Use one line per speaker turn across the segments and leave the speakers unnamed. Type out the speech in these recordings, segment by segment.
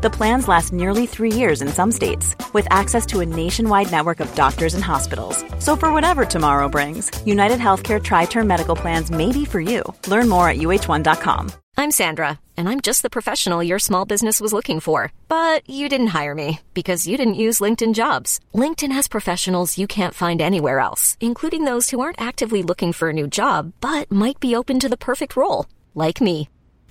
The plans last nearly three years in some states, with access to a nationwide network of doctors and hospitals. So, for whatever tomorrow brings, United Healthcare Tri Term Medical Plans may be for you. Learn more at uh1.com.
I'm Sandra, and I'm just the professional your small business was looking for. But you didn't hire me because you didn't use LinkedIn jobs. LinkedIn has professionals you can't find anywhere else, including those who aren't actively looking for a new job but might be open to the perfect role, like me.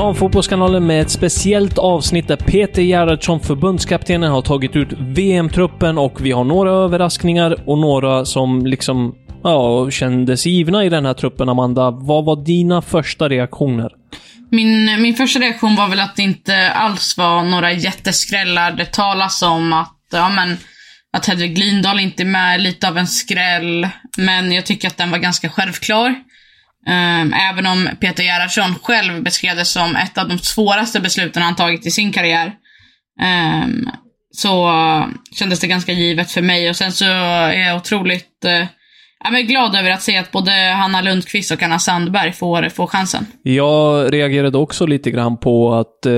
Damfotbollskanalen med ett speciellt avsnitt där Peter Gerhardsson, förbundskaptenen, har tagit ut VM-truppen och vi har några överraskningar och några som liksom, ja, kändes givna i den här truppen. Amanda, vad var dina första reaktioner?
Min, min första reaktion var väl att det inte alls var några jätteskrällar. Det talas om att, ja men, att Hedvig Lindahl inte är med, lite av en skräll. Men jag tycker att den var ganska självklar. Um, även om Peter Gerhardsson själv beskrev det som ett av de svåraste besluten han tagit i sin karriär. Um, så kändes det ganska givet för mig och sen så är jag otroligt eh, uh, jag är glad över att se att både Hanna Lundqvist och Anna Sandberg får, får chansen.
Jag reagerade också lite grann på att eh,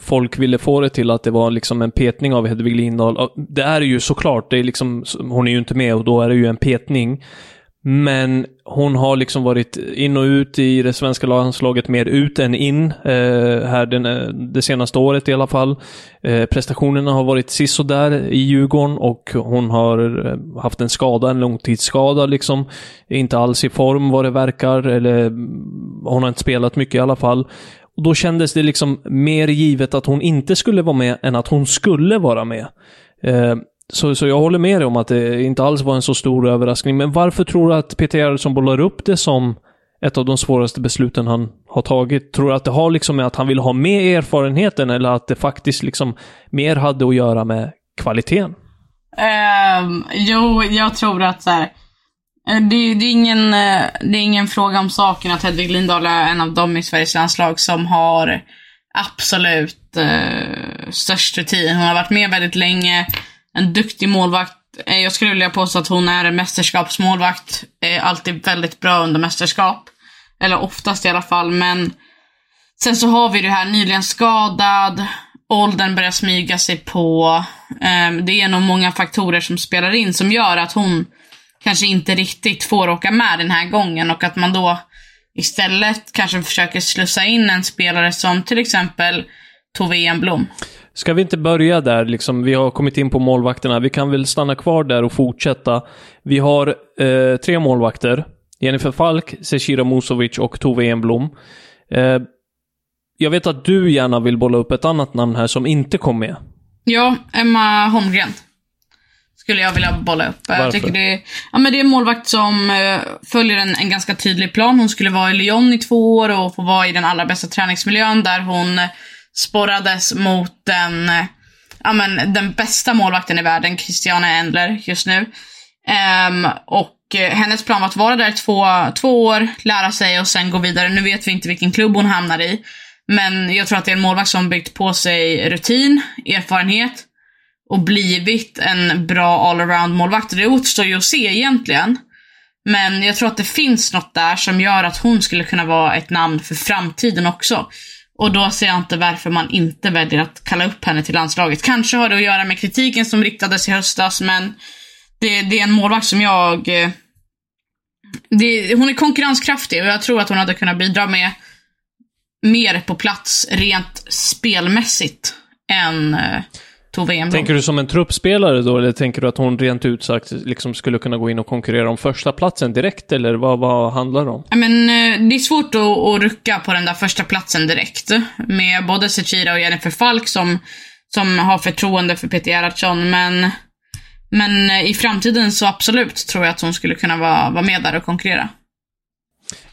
folk ville få det till att det var liksom en petning av Hedvig Lindahl. Det är ju såklart, det är liksom, hon är ju inte med och då är det ju en petning. Men hon har liksom varit in och ut i det svenska landslaget mer ut än in. Eh, här den, eh, det senaste året i alla fall. Eh, prestationerna har varit sisådär i Djurgården och hon har eh, haft en skada, en långtidsskada liksom. Inte alls i form vad det verkar, eller mm, hon har inte spelat mycket i alla fall. Och då kändes det liksom mer givet att hon inte skulle vara med än att hon skulle vara med. Eh, så, så jag håller med dig om att det inte alls var en så stor överraskning. Men varför tror du att Peter Gerhardsson bollar upp det som ett av de svåraste besluten han har tagit? Tror du att det har liksom med att han vill ha med erfarenheten eller att det faktiskt liksom mer hade att göra med kvaliteten?
Um, jo, jag tror att så här, eh, det, det, är ingen, eh, det är ingen fråga om saken att Hedvig Lindahl är en av dem i Sveriges landslag som har absolut uh, störst rutin. Hon har varit med väldigt länge en duktig målvakt. Eh, jag skulle vilja påstå att hon är en mästerskapsmålvakt. Är alltid väldigt bra under mästerskap. Eller oftast i alla fall, men sen så har vi det här nyligen skadad, åldern börjar smyga sig på. Ehm, det är nog många faktorer som spelar in som gör att hon kanske inte riktigt får åka med den här gången och att man då istället kanske försöker slussa in en spelare som till exempel Tove Enblom.
Ska vi inte börja där, liksom, vi har kommit in på målvakterna. Vi kan väl stanna kvar där och fortsätta. Vi har eh, tre målvakter. Jennifer Falk, Cecilia Musovic och Tove Enblom. Eh, jag vet att du gärna vill bolla upp ett annat namn här som inte kom med.
Ja, Emma Holmgren. Skulle jag vilja bolla upp.
Varför?
Jag tycker det, är, ja, men det är en målvakt som eh, följer en, en ganska tydlig plan. Hon skulle vara i Lyon i två år och få vara i den allra bästa träningsmiljön där hon sporrades mot den, eh, ja, men, den bästa målvakten i världen, Christiane Endler, just nu. Um, och eh, hennes plan var att vara där i två, två år, lära sig och sen gå vidare. Nu vet vi inte vilken klubb hon hamnar i. Men jag tror att det är en målvakt som byggt på sig rutin, erfarenhet och blivit en bra allround målvakt. Det återstår ju att se egentligen. Men jag tror att det finns något där som gör att hon skulle kunna vara ett namn för framtiden också. Och då ser jag inte varför man inte väljer att kalla upp henne till landslaget. Kanske har det att göra med kritiken som riktades i höstas, men det, det är en målvakt som jag... Eh, det, hon är konkurrenskraftig och jag tror att hon hade kunnat bidra med mer på plats rent spelmässigt än, eh, Tove Enblom.
Tänker du som en truppspelare då, eller tänker du att hon rent ut sagt liksom skulle kunna gå in och konkurrera om första platsen direkt, eller vad, vad handlar det om?
Ja, men, eh, det är svårt att, att rucka på den där första platsen direkt. Med både Zecira och Jennifer Falk som, som har förtroende för Peter Gerhardsson, men, men eh, i framtiden så absolut tror jag att hon skulle kunna vara, vara med där och konkurrera.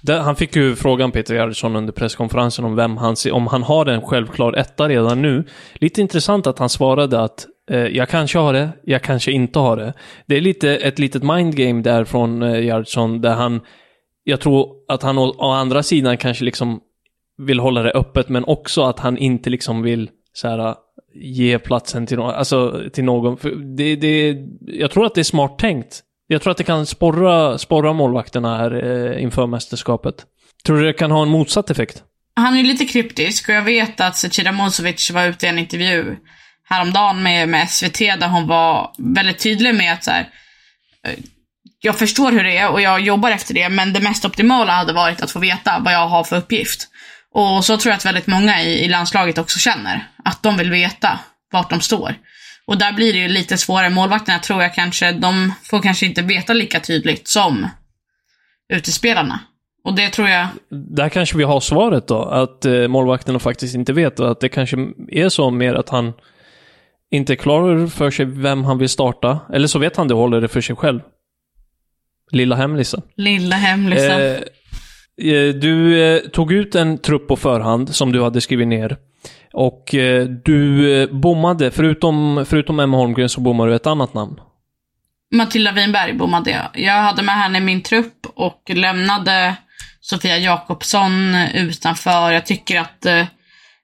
Det, han fick ju frågan, Peter Gerhardsson, under presskonferensen om vem han ser, om han har en självklar etta redan nu. Lite intressant att han svarade att eh, jag kanske har det, jag kanske inte har det. Det är lite ett litet mindgame där från eh, Gerhardsson, där han, jag tror att han å, å, andra sidan kanske liksom vill hålla det öppet, men också att han inte liksom vill så här, ge platsen till, någon, alltså, till någon. För det, det, jag tror att det är smart tänkt. Jag tror att det kan sporra, sporra målvakterna här eh, inför mästerskapet. Tror du det kan ha en motsatt effekt?
Han är lite kryptisk och jag vet att Zecira Mozovic var ute i en intervju häromdagen med, med SVT där hon var väldigt tydlig med att så här, eh, jag förstår hur det är och jag jobbar efter det men det mest optimala hade varit att få veta vad jag har för uppgift. Och så tror jag att väldigt många i, i landslaget också känner. Att de vill veta vart de står. Och där blir det ju lite svårare. Målvakterna tror jag kanske, de får kanske inte veta lika tydligt som utespelarna. Och det tror jag...
Där kanske vi har svaret då, att eh, målvakterna faktiskt inte vet och att det kanske är så mer att han inte är klar för sig vem han vill starta. Eller så vet han det och håller det för sig själv. Lilla hemlisen.
Lilla hemlisen. Eh,
eh, du eh, tog ut en trupp på förhand som du hade skrivit ner. Och eh, du eh, bommade, förutom, förutom Emma Holmgren så bommade du ett annat namn.
Matilda Winberg bommade jag. Jag hade med henne i min trupp och lämnade Sofia Jakobsson utanför. Jag tycker att eh,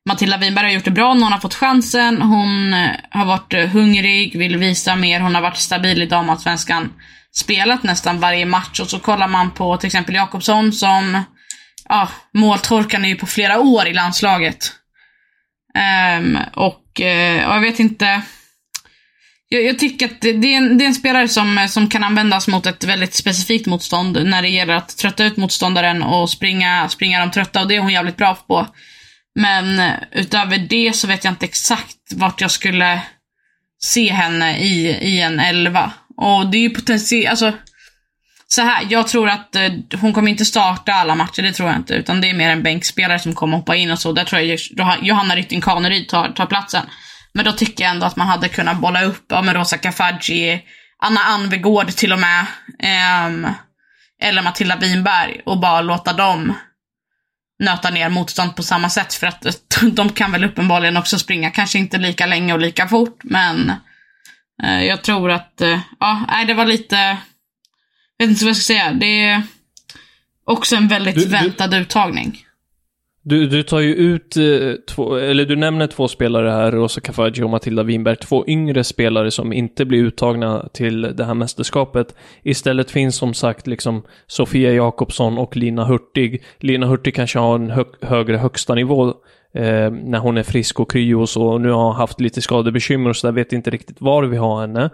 Matilda Winberg har gjort det bra när hon har fått chansen. Hon eh, har varit eh, hungrig, vill visa mer. Hon har varit stabil i damallsvenskan. Spelat nästan varje match och så kollar man på till exempel Jakobsson som, ja, måltorkan är ju på flera år i landslaget. Um, och uh, jag vet inte. Jag, jag tycker att det, det, är en, det är en spelare som, eh, som kan användas mot ett väldigt specifikt motstånd när det gäller att trötta ut motståndaren och springa, springa dem trötta och det är hon jävligt bra på. Men eh, utöver det så vet jag inte exakt vart jag skulle se henne i, i en elva. Och det är ju potentiellt, alltså så här, jag tror att eh, hon kommer inte starta alla matcher, det tror jag inte. Utan det är mer en bänkspelare som kommer hoppa in och så. Där tror jag Johanna Rytting Kaneryd tar, tar platsen. Men då tycker jag ändå att man hade kunnat bolla upp ja, med Rosa Kafaji, Anna Anvegård till och med. Eh, eller Matilda Winberg och bara låta dem nöta ner motstånd på samma sätt. För att eh, de kan väl uppenbarligen också springa, kanske inte lika länge och lika fort, men eh, jag tror att, eh, ja, nej, det var lite vet inte vad jag ska säga. Det är också en väldigt du, väntad du, uttagning.
Du, du tar ju ut eh, två, eller du nämner två spelare här, Rosa Kafaji och Matilda Winberg, två yngre spelare som inte blir uttagna till det här mästerskapet. Istället finns som sagt liksom Sofia Jakobsson och Lina Hurtig. Lina Hurtig kanske har en hö högre högsta nivå eh, när hon är frisk och kry och så. Och nu har hon haft lite skadebekymmer och så där, vet inte riktigt var vi har henne.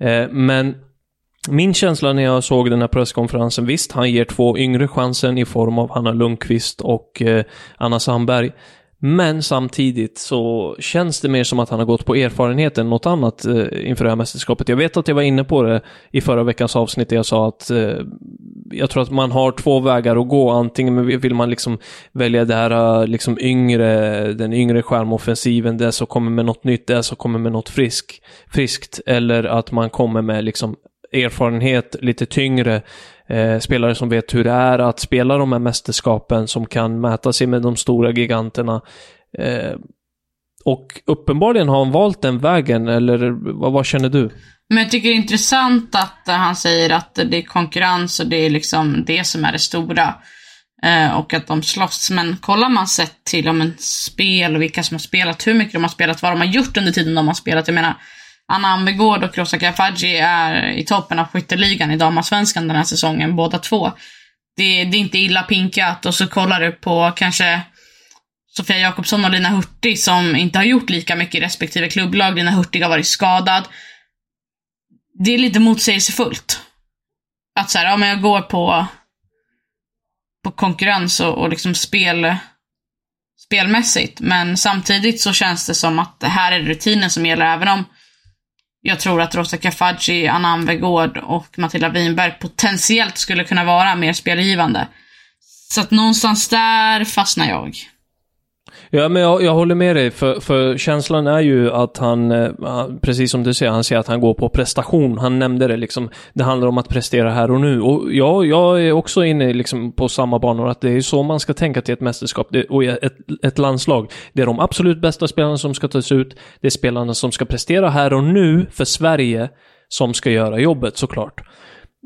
Eh, men min känsla när jag såg den här presskonferensen, visst, han ger två yngre chansen i form av Hanna Lundqvist och eh, Anna Sandberg. Men samtidigt så känns det mer som att han har gått på erfarenhet än något annat eh, inför det här mästerskapet. Jag vet att jag var inne på det i förra veckans avsnitt där jag sa att eh, jag tror att man har två vägar att gå. Antingen vill man liksom välja det här eh, liksom yngre, den yngre skärmoffensiven, det som kommer med något nytt, det som kommer med något frisk, friskt. Eller att man kommer med liksom erfarenhet, lite tyngre eh, spelare som vet hur det är att spela de här mästerskapen, som kan mäta sig med de stora giganterna. Eh, och uppenbarligen har han valt den vägen, eller vad, vad, känner du?
Men jag tycker det är intressant att eh, han säger att det är konkurrens och det är liksom det som är det stora. Eh, och att de slåss. Men kollar man sett till om en spel och vilka som har spelat, hur mycket de har spelat, vad de har gjort under tiden de har spelat. Jag menar, Anna Ambegård och Rosa Kafaji är i toppen av skytteligan i damallsvenskan den här säsongen, båda två. Det, det, är inte illa pinkat och så kollar du på kanske Sofia Jakobsson och Lina Hurtig som inte har gjort lika mycket i respektive klubblag. Lina Hurtig har varit skadad. Det är lite motsägelsefullt. Att så här, ja men jag går på, på konkurrens och, och liksom spel, spelmässigt. Men samtidigt så känns det som att det här är rutinen som gäller även om jag tror att Rosa Kafaji, Anna Anvegård och Matilda Winberg potentiellt skulle kunna vara mer spelgivande. Så att någonstans där fastnar jag.
Ja, men jag, jag håller med dig, för, för känslan är ju att eh, han, precis som du säger, han säger att han går på prestation. Han nämnde det liksom, det handlar om att prestera här och nu. Och ja, jag är också inne liksom på samma banor, att det är så man ska tänka till ett mästerskap det, och ett, ett landslag. Det är de absolut bästa spelarna som ska tas ut, det är spelarna som ska prestera här och nu för Sverige som ska göra jobbet såklart.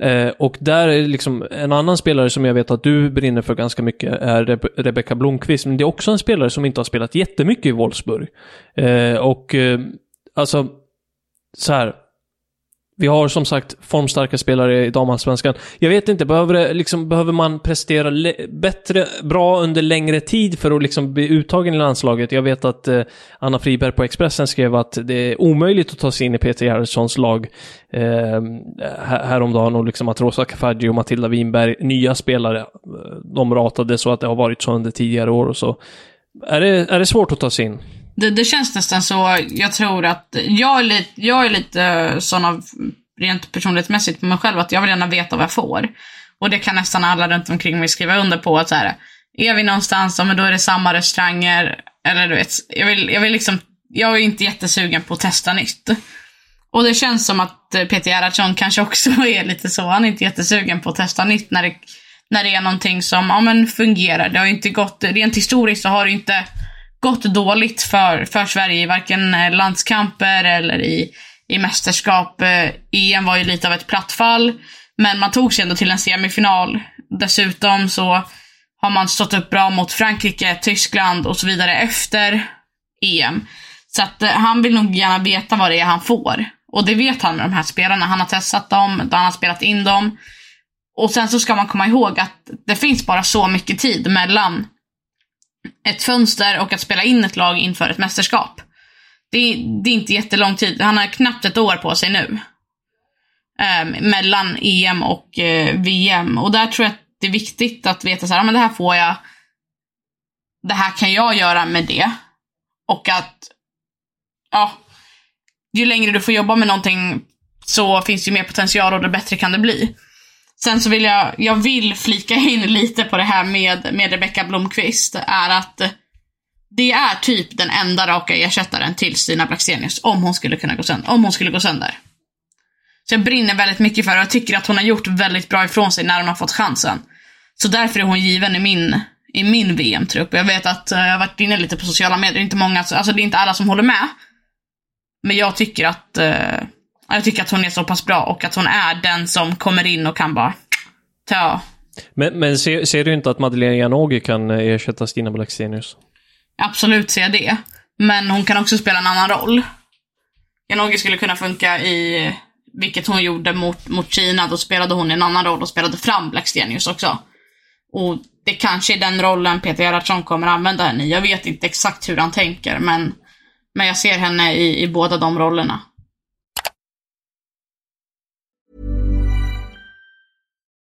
Eh, och där är liksom en annan spelare som jag vet att du brinner för ganska mycket är Rebe Rebecka Blomqvist. Men det är också en spelare som inte har spelat jättemycket i Wolfsburg. Eh, och eh, alltså, så här. Vi har som sagt formstarka spelare i damallsvenskan. Jag vet inte, behöver, det, liksom, behöver man prestera bättre, bra under längre tid för att liksom bli uttagen i landslaget? Jag vet att eh, Anna Friberg på Expressen skrev att det är omöjligt att ta sig in i Peter Gerhardssons lag eh, häromdagen och liksom att Rosa Kafaji och Matilda Winberg, nya spelare, eh, de ratade så att det har varit så under tidigare år och så. Är det, är det svårt att ta sig in?
Det, det, känns nästan så. Jag tror att jag är lite, jag är lite sån av, rent personlighetsmässigt på mig själv, att jag vill gärna veta vad jag får. Och det kan nästan alla runt omkring mig skriva under på. att så här, Är vi någonstans, ja, men då är det samma restauranger. Eller du vet, jag vill, jag vill liksom, jag är inte jättesugen på att testa nytt. Och det känns som att Peter Gerhardsson kanske också är lite så. Han är inte jättesugen på att testa nytt när det, när det är någonting som, ja men fungerar. Det har ju inte gått, rent historiskt så har det inte gått dåligt för, för Sverige i varken eh, landskamper eller i, i mästerskap. Eh, EM var ju lite av ett plattfall, men man tog sig ändå till en semifinal. Dessutom så har man stått upp bra mot Frankrike, Tyskland och så vidare efter EM. Så att eh, han vill nog gärna veta vad det är han får. Och det vet han med de här spelarna. Han har testat dem, han har spelat in dem. Och sen så ska man komma ihåg att det finns bara så mycket tid mellan ett fönster och att spela in ett lag inför ett mästerskap. Det, det är inte jättelång tid. Han har knappt ett år på sig nu. Eh, mellan EM och eh, VM. Och där tror jag att det är viktigt att veta så här, men det här får jag. Det här kan jag göra med det. Och att, ja, ju längre du får jobba med någonting så finns det ju mer potential och det bättre kan det bli. Sen så vill jag, jag vill flika in lite på det här med, med Rebecka Blomqvist, är att det är typ den enda raka ersättaren till Stina Blackstenius om hon skulle kunna gå sönder. Om hon skulle gå sönder. Så jag brinner väldigt mycket för det och jag tycker att hon har gjort väldigt bra ifrån sig när hon har fått chansen. Så därför är hon given i min, i min VM-trupp. Jag vet att eh, jag har varit inne lite på sociala medier, det är inte många, alltså, alltså det är inte alla som håller med. Men jag tycker att eh, jag tycker att hon är så pass bra och att hon är den som kommer in och kan bara ta...
Men, men ser, ser du inte att Madeleine Janogy kan eh, ersätta Stina Blackstenius?
Absolut ser jag det. Men hon kan också spela en annan roll. Janogy skulle kunna funka i, vilket hon gjorde mot, mot Kina, då spelade hon en annan roll och spelade fram Blackstenius också. Och det kanske är den rollen Peter Gerhardsson kommer använda henne i. Jag vet inte exakt hur han tänker, men, men jag ser henne i, i båda de rollerna.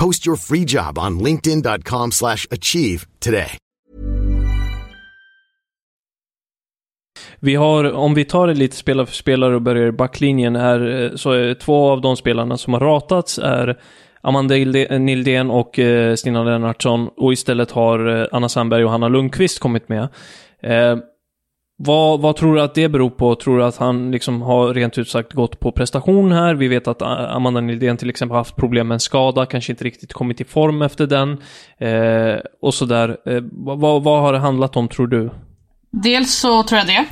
Post your free job on linkedin.com/achieve slash achieve today.
Vi har, om vi tar det lite spelare för spelare och börjar i backlinjen här, eh, så är två av de spelarna som har ratats är Amanda eh, Nildén och eh, Stina Lennartsson och istället har Anna Sandberg och Hanna Lundqvist kommit med. Vad, vad tror du att det beror på? Tror du att han liksom har rent ut sagt gått på prestation här? Vi vet att Amanda Nildén till exempel har haft problem med en skada, kanske inte riktigt kommit i form efter den. Eh, och sådär. Eh, vad, vad, har det handlat om tror du?
Dels så tror jag det.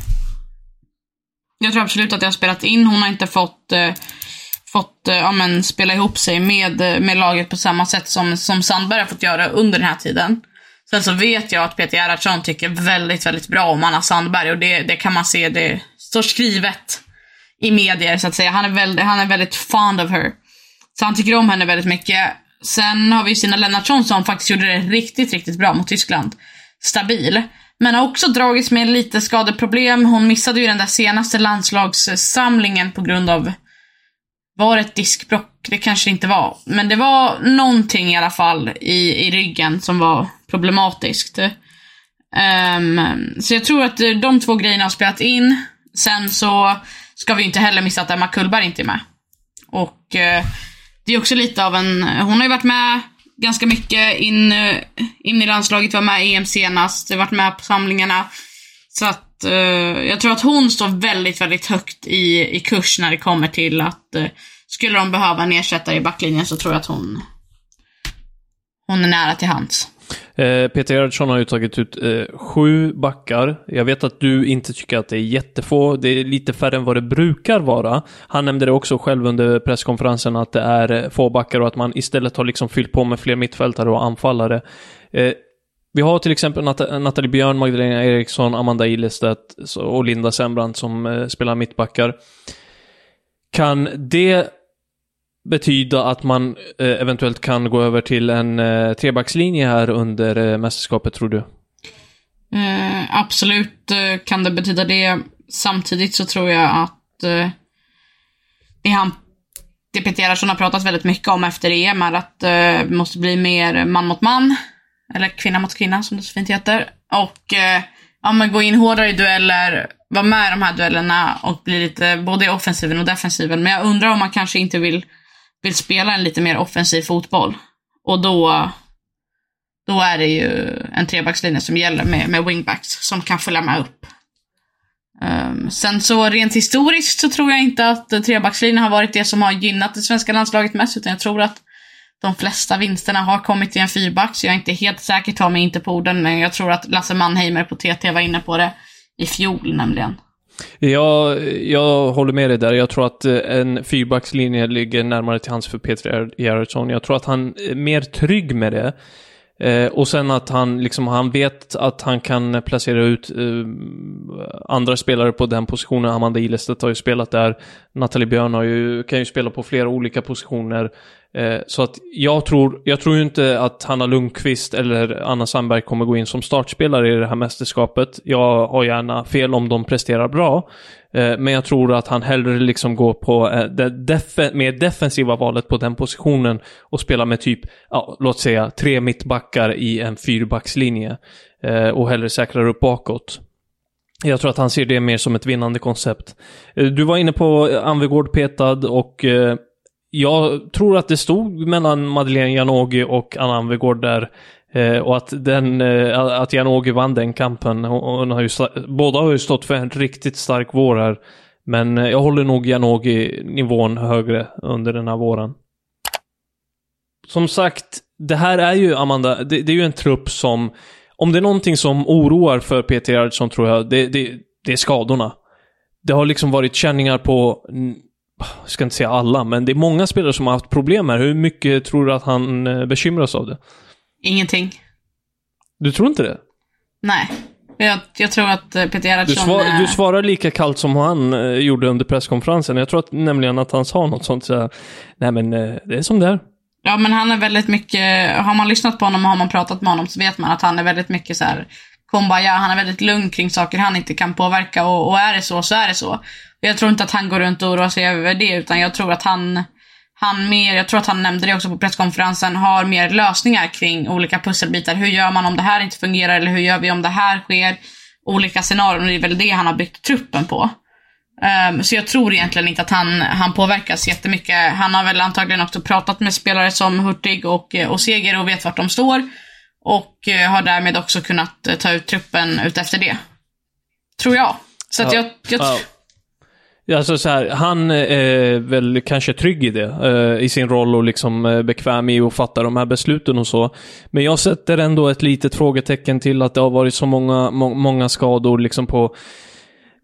Jag tror absolut att det har spelat in. Hon har inte fått, eh, fått eh, ja, men, spela ihop sig med, eh, med laget på samma sätt som, som Sandberg har fått göra under den här tiden. Sen så vet jag att Peter Gerhardsson tycker väldigt, väldigt bra om Anna Sandberg och det, det kan man se, det står skrivet i medier så att säga. Han är, väldigt, han är väldigt fond of her. Så han tycker om henne väldigt mycket. Sen har vi Stina Lennartsson som faktiskt gjorde det riktigt, riktigt bra mot Tyskland. Stabil. Men har också dragits med lite skadeproblem. Hon missade ju den där senaste landslagssamlingen på grund av var det ett diskbrock? Det kanske inte var. Men det var någonting i alla fall i, i ryggen som var problematiskt. Um, så jag tror att eh, de två grejerna har spelat in. Sen så ska vi inte heller missa att Emma Kullberg inte är med. Och uh, det är också lite av en... Hon har ju varit med ganska mycket in, eh, in i landslaget, var med i EM senast, varit med på samlingarna. Så att uh, jag tror att hon står väldigt, väldigt högt i, i kurs när det kommer till att uh, skulle de behöva en ersättare i backlinjen så tror jag att hon, hon är nära till hands.
Eh, Peter Gerhardsson har ju tagit ut eh, sju backar. Jag vet att du inte tycker att det är jättefå. Det är lite färre än vad det brukar vara. Han nämnde det också själv under presskonferensen att det är eh, få backar och att man istället har liksom fyllt på med fler mittfältare och anfallare. Eh, vi har till exempel Nat Nathalie Björn, Magdalena Eriksson, Amanda Ilestedt och Linda Sembrant som eh, spelar mittbackar. Kan det betyda att man eh, eventuellt kan gå över till en eh, trebackslinje här under eh, mästerskapet, tror du?
Eh, absolut kan det betyda det. Samtidigt så tror jag att eh, det, han, det Peter Gerhardsson har pratat väldigt mycket om efter EM är att eh, det måste bli mer man mot man. Eller kvinna mot kvinna som det så fint heter. Och eh, ja, men gå in hårdare i dueller, vara med i de här duellerna och bli lite både i offensiven och defensiven. Men jag undrar om man kanske inte vill, vill spela en lite mer offensiv fotboll. Och då, då är det ju en trebackslinje som gäller med, med wingbacks som kan följa med upp. Um, sen så rent historiskt så tror jag inte att trebackslinjen har varit det som har gynnat det svenska landslaget mest, utan jag tror att de flesta vinsterna har kommit i en fyrback, så jag är inte helt säker, ta mig inte på orden, men jag tror att Lasse Mannheimer på TT var inne på det i fjol nämligen.
Jag, jag håller med dig där. Jag tror att eh, en fyrbackslinje ligger närmare till hands för Peter Gerhardsson. Jag tror att han är mer trygg med det. Eh, och sen att han, liksom, han vet att han kan placera ut eh, andra spelare på den positionen. Amanda Ilestedt har ju spelat där. Nathalie Björn har ju, kan ju spela på flera olika positioner. Eh, så att jag tror, jag tror ju inte att Hanna Lundqvist eller Anna Sandberg kommer gå in som startspelare i det här mästerskapet. Jag har gärna fel om de presterar bra. Eh, men jag tror att han hellre liksom går på eh, det def mer defensiva valet på den positionen och spelar med typ, ja, låt säga tre mittbackar i en fyrbackslinje. Och hellre säkrar upp bakåt. Jag tror att han ser det mer som ett vinnande koncept. Du var inne på Anvegård petad och jag tror att det stod mellan Madeleine Janogy och Anna Anvegård där. Eh, och att, den, eh, att Janogy vann den kampen. Hon, har ju, båda har ju stått för en riktigt stark vår här. Men eh, jag håller nog Janogy-nivån högre under den här våren. Som sagt, det här är ju, Amanda, det, det är ju en trupp som... Om det är någonting som oroar för Peter Gerhardsson tror jag, det, det, det är skadorna. Det har liksom varit känningar på, jag ska inte säga alla, men det är många spelare som har haft problem här. Hur mycket tror du att han eh, bekymras av det?
Ingenting.
Du tror inte det?
Nej. Jag, jag tror att eh, Peter
Du,
Gerhardsson...
svar,
eh,
du svarar lika kallt som han eh, gjorde under presskonferensen. Jag tror att, nämligen att han sa något sånt så här, Nej men det är som det är.
Ja, men han är väldigt mycket, har man lyssnat på honom och har man pratat med honom så vet man att han är väldigt mycket så här kumbaya. Han är väldigt lugn kring saker han inte kan påverka och, och är det så så är det så. Jag tror inte att han går runt och oroar sig över det utan jag tror att han han mer, jag tror att han nämnde det också på presskonferensen, har mer lösningar kring olika pusselbitar. Hur gör man om det här inte fungerar eller hur gör vi om det här sker? Olika scenarion och det är väl det han har byggt truppen på. Um, så jag tror egentligen inte att han, han påverkas jättemycket. Han har väl antagligen också pratat med spelare som Hurtig och, och Seger och vet vart de står. Och uh, har därmed också kunnat uh, ta ut truppen utefter det. Tror jag. Så att ja, jag, jag ja.
Alltså så här, han är väl kanske trygg i det, eh, i sin roll och liksom eh, bekväm i att fatta de här besluten och så. Men jag sätter ändå ett litet frågetecken till att det har varit så många, må många skador liksom på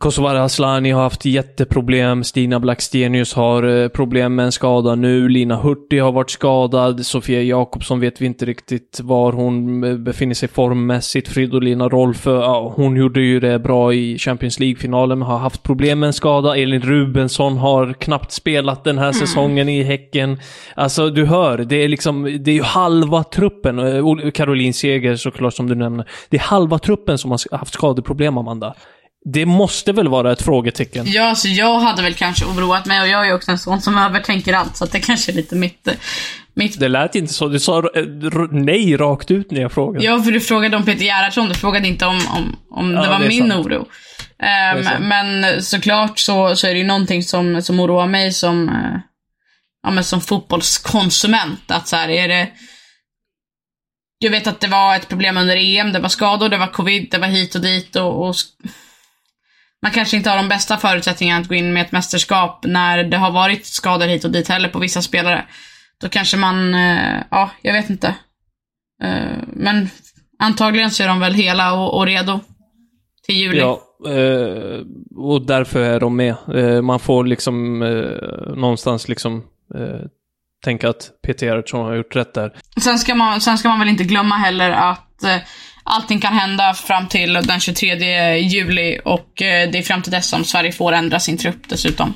Kosovare Asllani har haft jätteproblem. Stina Blackstenius har eh, problem med en skada nu. Lina Hurtig har varit skadad. Sofia Jakobsson vet vi inte riktigt var hon eh, befinner sig formmässigt. Fridolina Rolfö, ja, hon gjorde ju det bra i Champions League-finalen men har haft problem med en skada. Elin Rubensson har knappt spelat den här mm. säsongen i Häcken. Alltså, du hör, det är liksom, det är ju halva truppen. Eh, Caroline Seger såklart som du nämner. Det är halva truppen som har haft skadeproblem, Amanda. Det måste väl vara ett frågetecken?
Ja, alltså jag hade väl kanske oroat mig och jag är också en sån som övertänker allt, så det kanske är lite mitt... mitt...
Det lät inte så. Du sa nej rakt ut när jag frågade.
Ja, för du frågade om Peter Gerhardsson. Du frågade inte om, om, om ja, det var det min sant. oro. Um, men såklart så, så är det ju någonting som, som oroar mig som, uh, ja, men som fotbollskonsument. Att så här, är det... Jag vet att det var ett problem under EM. Det var skador, det var covid, det var hit och dit och, och man kanske inte har de bästa förutsättningarna att gå in med ett mästerskap när det har varit skador hit och dit heller på vissa spelare. Då kanske man, eh, ja, jag vet inte. Eh, men antagligen så är de väl hela och, och redo till juli.
Ja, eh, och därför är de med. Man får liksom någonstans liksom tänka att Peter Gerhardsson har gjort rätt där.
Sen ska man, sen ska man väl inte glömma heller att allting kan hända fram till den 23 juli och eh, det är fram till dess som Sverige får ändra sin trupp dessutom.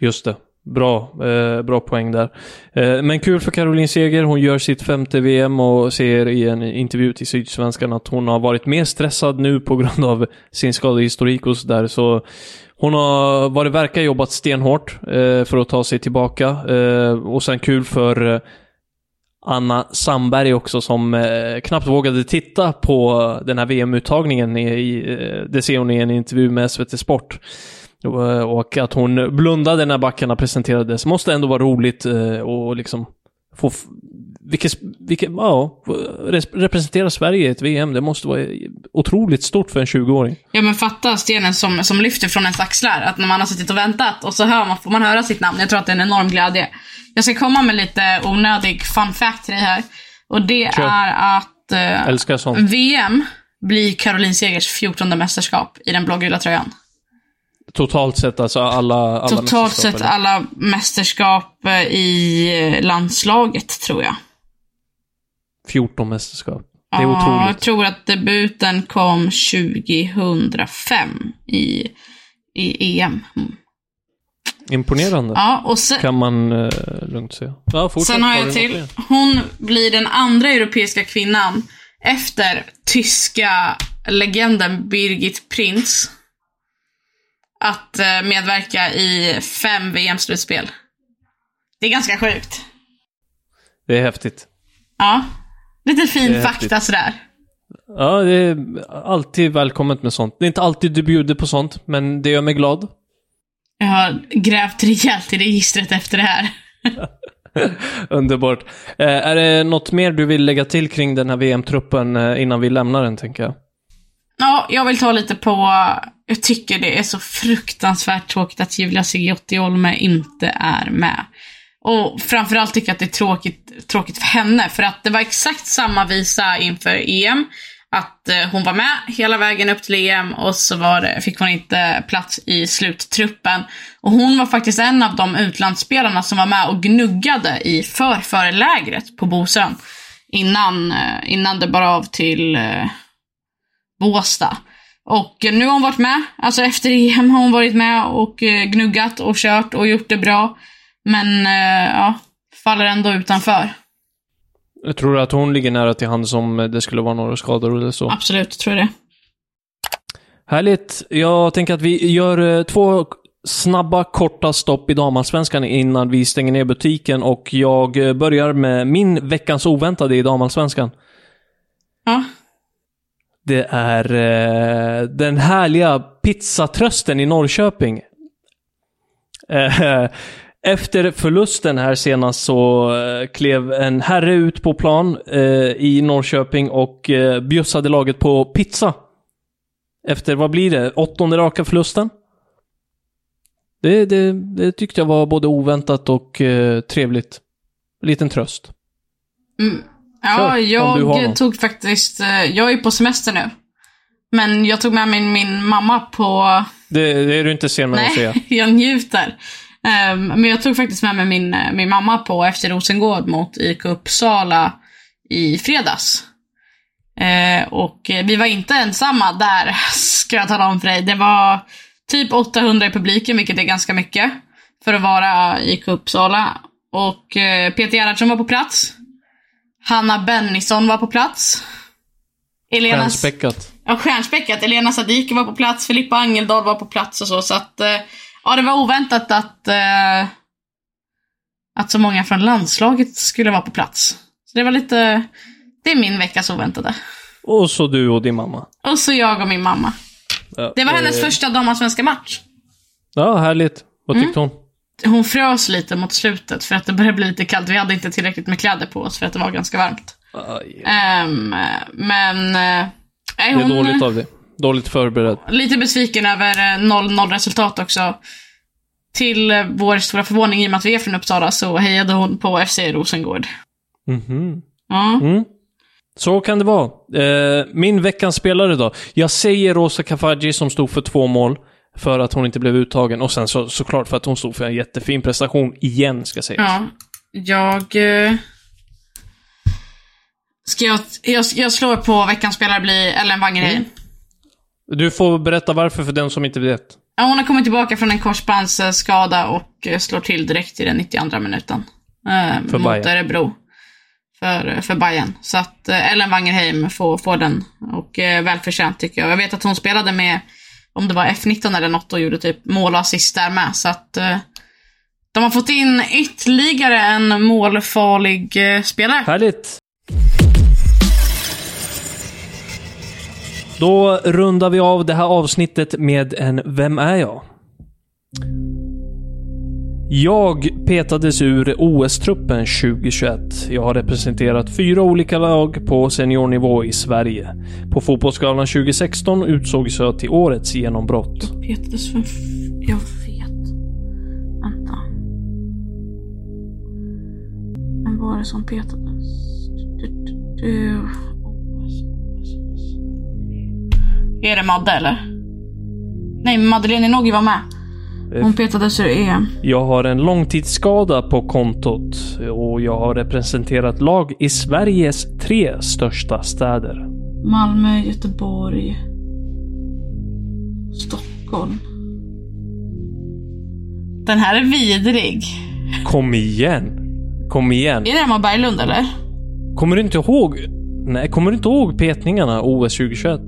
Just det. Bra, eh, bra poäng där. Eh, men kul för Caroline Seger. Hon gör sitt femte VM och säger i en intervju till Sydsvenskan att hon har varit mer stressad nu på grund av sin skadehistorik och sådär. Så hon har, vad det verkar, jobbat stenhårt eh, för att ta sig tillbaka. Eh, och sen kul för eh, Anna Sandberg också som eh, knappt vågade titta på den här VM-uttagningen. I, i, eh, det ser hon i en intervju med SVT Sport. Och, eh, och att hon blundade när backarna presenterades. Måste ändå vara roligt eh, och liksom få... Vilket, vilket, ja, representera Sverige i ett VM, det måste vara otroligt stort för en 20-åring.
Ja men fatta stenen som, som lyfter från ens axlar. Att när man har suttit och väntat och så hör man, får man höra sitt namn. Jag tror att det är en enorm glädje. Jag ska komma med lite onödig fun fact till dig här. Och det Kör. är att
eh,
VM blir Caroline Segers 14 mästerskap i den blågula tröjan.
Totalt sett alltså alla, alla
Totalt sett eller? alla mästerskap eh, i landslaget, tror jag.
14 mästerskap. Det är ja, otroligt.
Jag tror att debuten kom 2005 i, i EM. Mm.
Imponerande.
Ja, och sen,
kan man uh, lugnt säga. Ja,
sen har jag till. Hon blir den andra europeiska kvinnan efter tyska legenden Birgit Prinz att uh, medverka i fem VM-slutspel. Det är ganska sjukt.
Det är häftigt.
Ja. Lite fin fakta häftigt. sådär.
Ja, det är alltid välkommet med sånt. Det är inte alltid du bjuder på sånt, men det gör mig glad.
Jag har grävt rejält i registret efter det här.
Underbart. Eh, är det något mer du vill lägga till kring den här VM-truppen eh, innan vi lämnar den, tänker jag?
Ja, jag vill ta lite på... Jag tycker det är så fruktansvärt tråkigt att Julia Sigiotti Olme inte är med. Och framförallt tycker jag att det är tråkigt, tråkigt för henne, för att det var exakt samma visa inför EM att eh, hon var med hela vägen upp till EM och så var det, fick hon inte plats i sluttruppen. Och hon var faktiskt en av de utlandsspelarna som var med och gnuggade i förförelägret på Bosön. Innan, eh, innan det bar av till eh, Båstad. Och nu har hon varit med, alltså efter EM har hon varit med och eh, gnuggat och kört och gjort det bra. Men eh, ja, faller ändå utanför.
Jag tror att hon ligger nära till hands om det skulle vara några skador eller så.
Absolut, tror jag det.
Härligt. Jag tänker att vi gör eh, två snabba, korta stopp i damallsvenskan innan vi stänger ner butiken och jag eh, börjar med min veckans oväntade i damallsvenskan.
Ja.
Det är eh, den härliga pizzatrösten i Norrköping. Eh, efter förlusten här senast så eh, klev en herre ut på plan eh, i Norrköping och eh, bjussade laget på pizza. Efter, vad blir det, åttonde raka förlusten? Det, det, det tyckte jag var både oväntat och eh, trevligt. Liten tröst.
Ja,
Kör,
jag tog faktiskt... eh, Jag är på semester nu. Men jag tog med min, min mamma på...
Det, det är du inte sen med att säga.
Jag njuter. Ehm, men jag tog faktiskt med mig min, eh, min mamma på efter Rosengård mot IK Uppsala i fredags. Eh, och vi var inte ensamma där, ska jag tala om för dig. Det var typ 800 i publiken, vilket är ganska mycket för att vara IK Uppsala. Och eh, Peter Gerhardsson var på plats. Hanna Bennison var på plats. Elena,
Stjärnspäckat.
Ja, stjärnspäckat. Elena Sadiki var på plats, Filippa Angeldal var på plats och så. Så att, eh, ja, det var oväntat att, eh, att så många från landslaget skulle vara på plats. Så det var lite, det är min veckas oväntade.
Och så du och din mamma.
Och så jag och min mamma.
Ja,
Det var hennes
eh,
första damallsvenska match.
Ja, härligt. Vad tyckte hon?
Hon frös lite mot slutet för att det började bli lite kallt. Vi hade inte tillräckligt med kläder på oss för att det var ganska varmt.
Aj,
Ehm, men... eh,
Det är dåligt av dig. Dåligt förberedd.
Lite besviken över eh, 0-0 resultat också. Till eh, vår stora förvåning, i och med att vi är från Uppsala, så hejade hon på FC Rosengård.
Mhm.
Ja.
Mm. Så kan det vara. Eh, min veckans spelare då. Jag säger Rosa Kafaji som stod för två mål. För att hon inte blev uttagen. Och sen så, såklart för att hon stod för en jättefin prestation igen, ska sägas.
ja. Jag... eh, Ska jag, jag... Jag slår på veckans spelare blir Ellen Wangerheim.
Du får berätta varför för den som inte vet.
Ja, hon har kommit tillbaka från en korsbandsskada och eh, slår till direkt i den 92 minuten. Eh,
För
mot
Bayern.
Örebro. För, för Bayern. Så att eh, Ellen Wangerheim får, får den. Och eh, välförtjänt tycker jag. Jag vet att hon spelade med, om det var F19 eller något, och gjorde typ mål och assist där med. Så att eh, de har fått in ytterligare en målfarlig eh, spelare.
Härligt! Då rundar vi av det här avsnittet med en Vem är jag? Jag petades ur OS-truppen 2021. Jag har representerat fyra olika lag på seniornivå i Sverige. På Fotbollsgalan 2016 utsågs jag till årets genombrott.
Jag Petades för... f- Jag vet. Vänta. Vem var det som petades? Du, du, du. Är det Madde eller? Nej, Madeleine Noggi var med. Hon petades ur EM.
Jag har en långtidsskada på kontot och jag har representerat lag i Sveriges tre största städer.
Malmö, Göteborg, Stockholm. Den här är vidrig.
Kom igen! Kom igen!
Är det Emma Berglund eller?
Kommer du inte ihåg? Nej, kommer du inte ihåg petningarna OS 2021?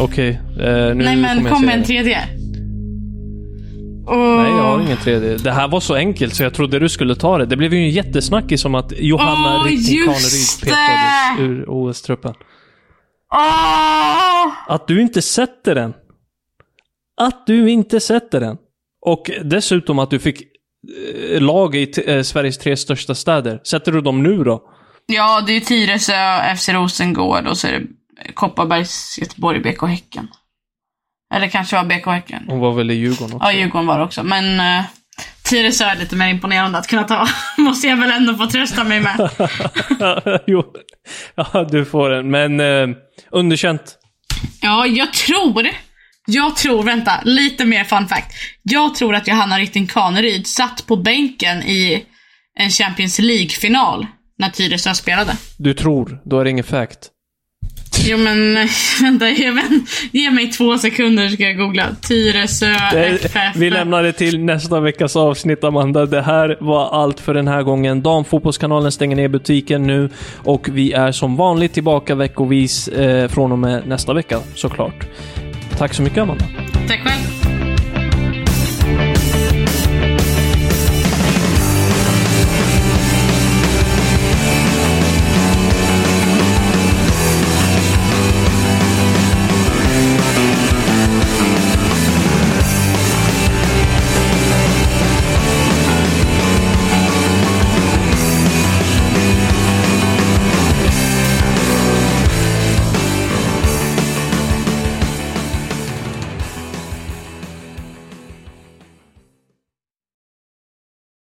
Okej, eh, nu
Nej men kom med en tredje.
Nej, jag har ingen tredje. Det här var så enkelt så jag trodde du skulle ta det. Det blev ju en jättesnackis om att Johanna
just
Kaneryd petades ur OS-truppen.
Åh!
Att du inte sätter den. Att du inte sätter den. Och dessutom att du fick eh, lag i eh, Sveriges tre största städer. Sätter du dem nu då?
Ja, det är Tyresö, FC Rosengård och så är det Kopparbergs, Göteborg, BK Häcken. Eller kanske var BK Häcken.
Hon var väl i Djurgården också?
Ja, Djurgården var det också. Men uh, Tyresö är lite mer imponerande att kunna ta. Måste jag väl ändå få trösta mig med.
jo. Ja, du får den. Men eh, underkänt.
Ja, jag tror... Jag tror, vänta, lite mer fun fact. Jag tror att Johanna Rytting Kaneryd satt på bänken i en Champions League-final när Tyresö spelade.
Du tror, då är det ingen fact.
Jo men vänta, ge mig, ge mig två sekunder så ska jag googla. Tyresö FF.
Vi lämnar det till nästa veckas avsnitt, Amanda. Det här var allt för den här gången. Damfotbollskanalen stänger ner butiken nu och vi är som vanligt tillbaka veckovis eh, från och med nästa vecka, såklart. Tack så mycket, Amanda.
Tack själv.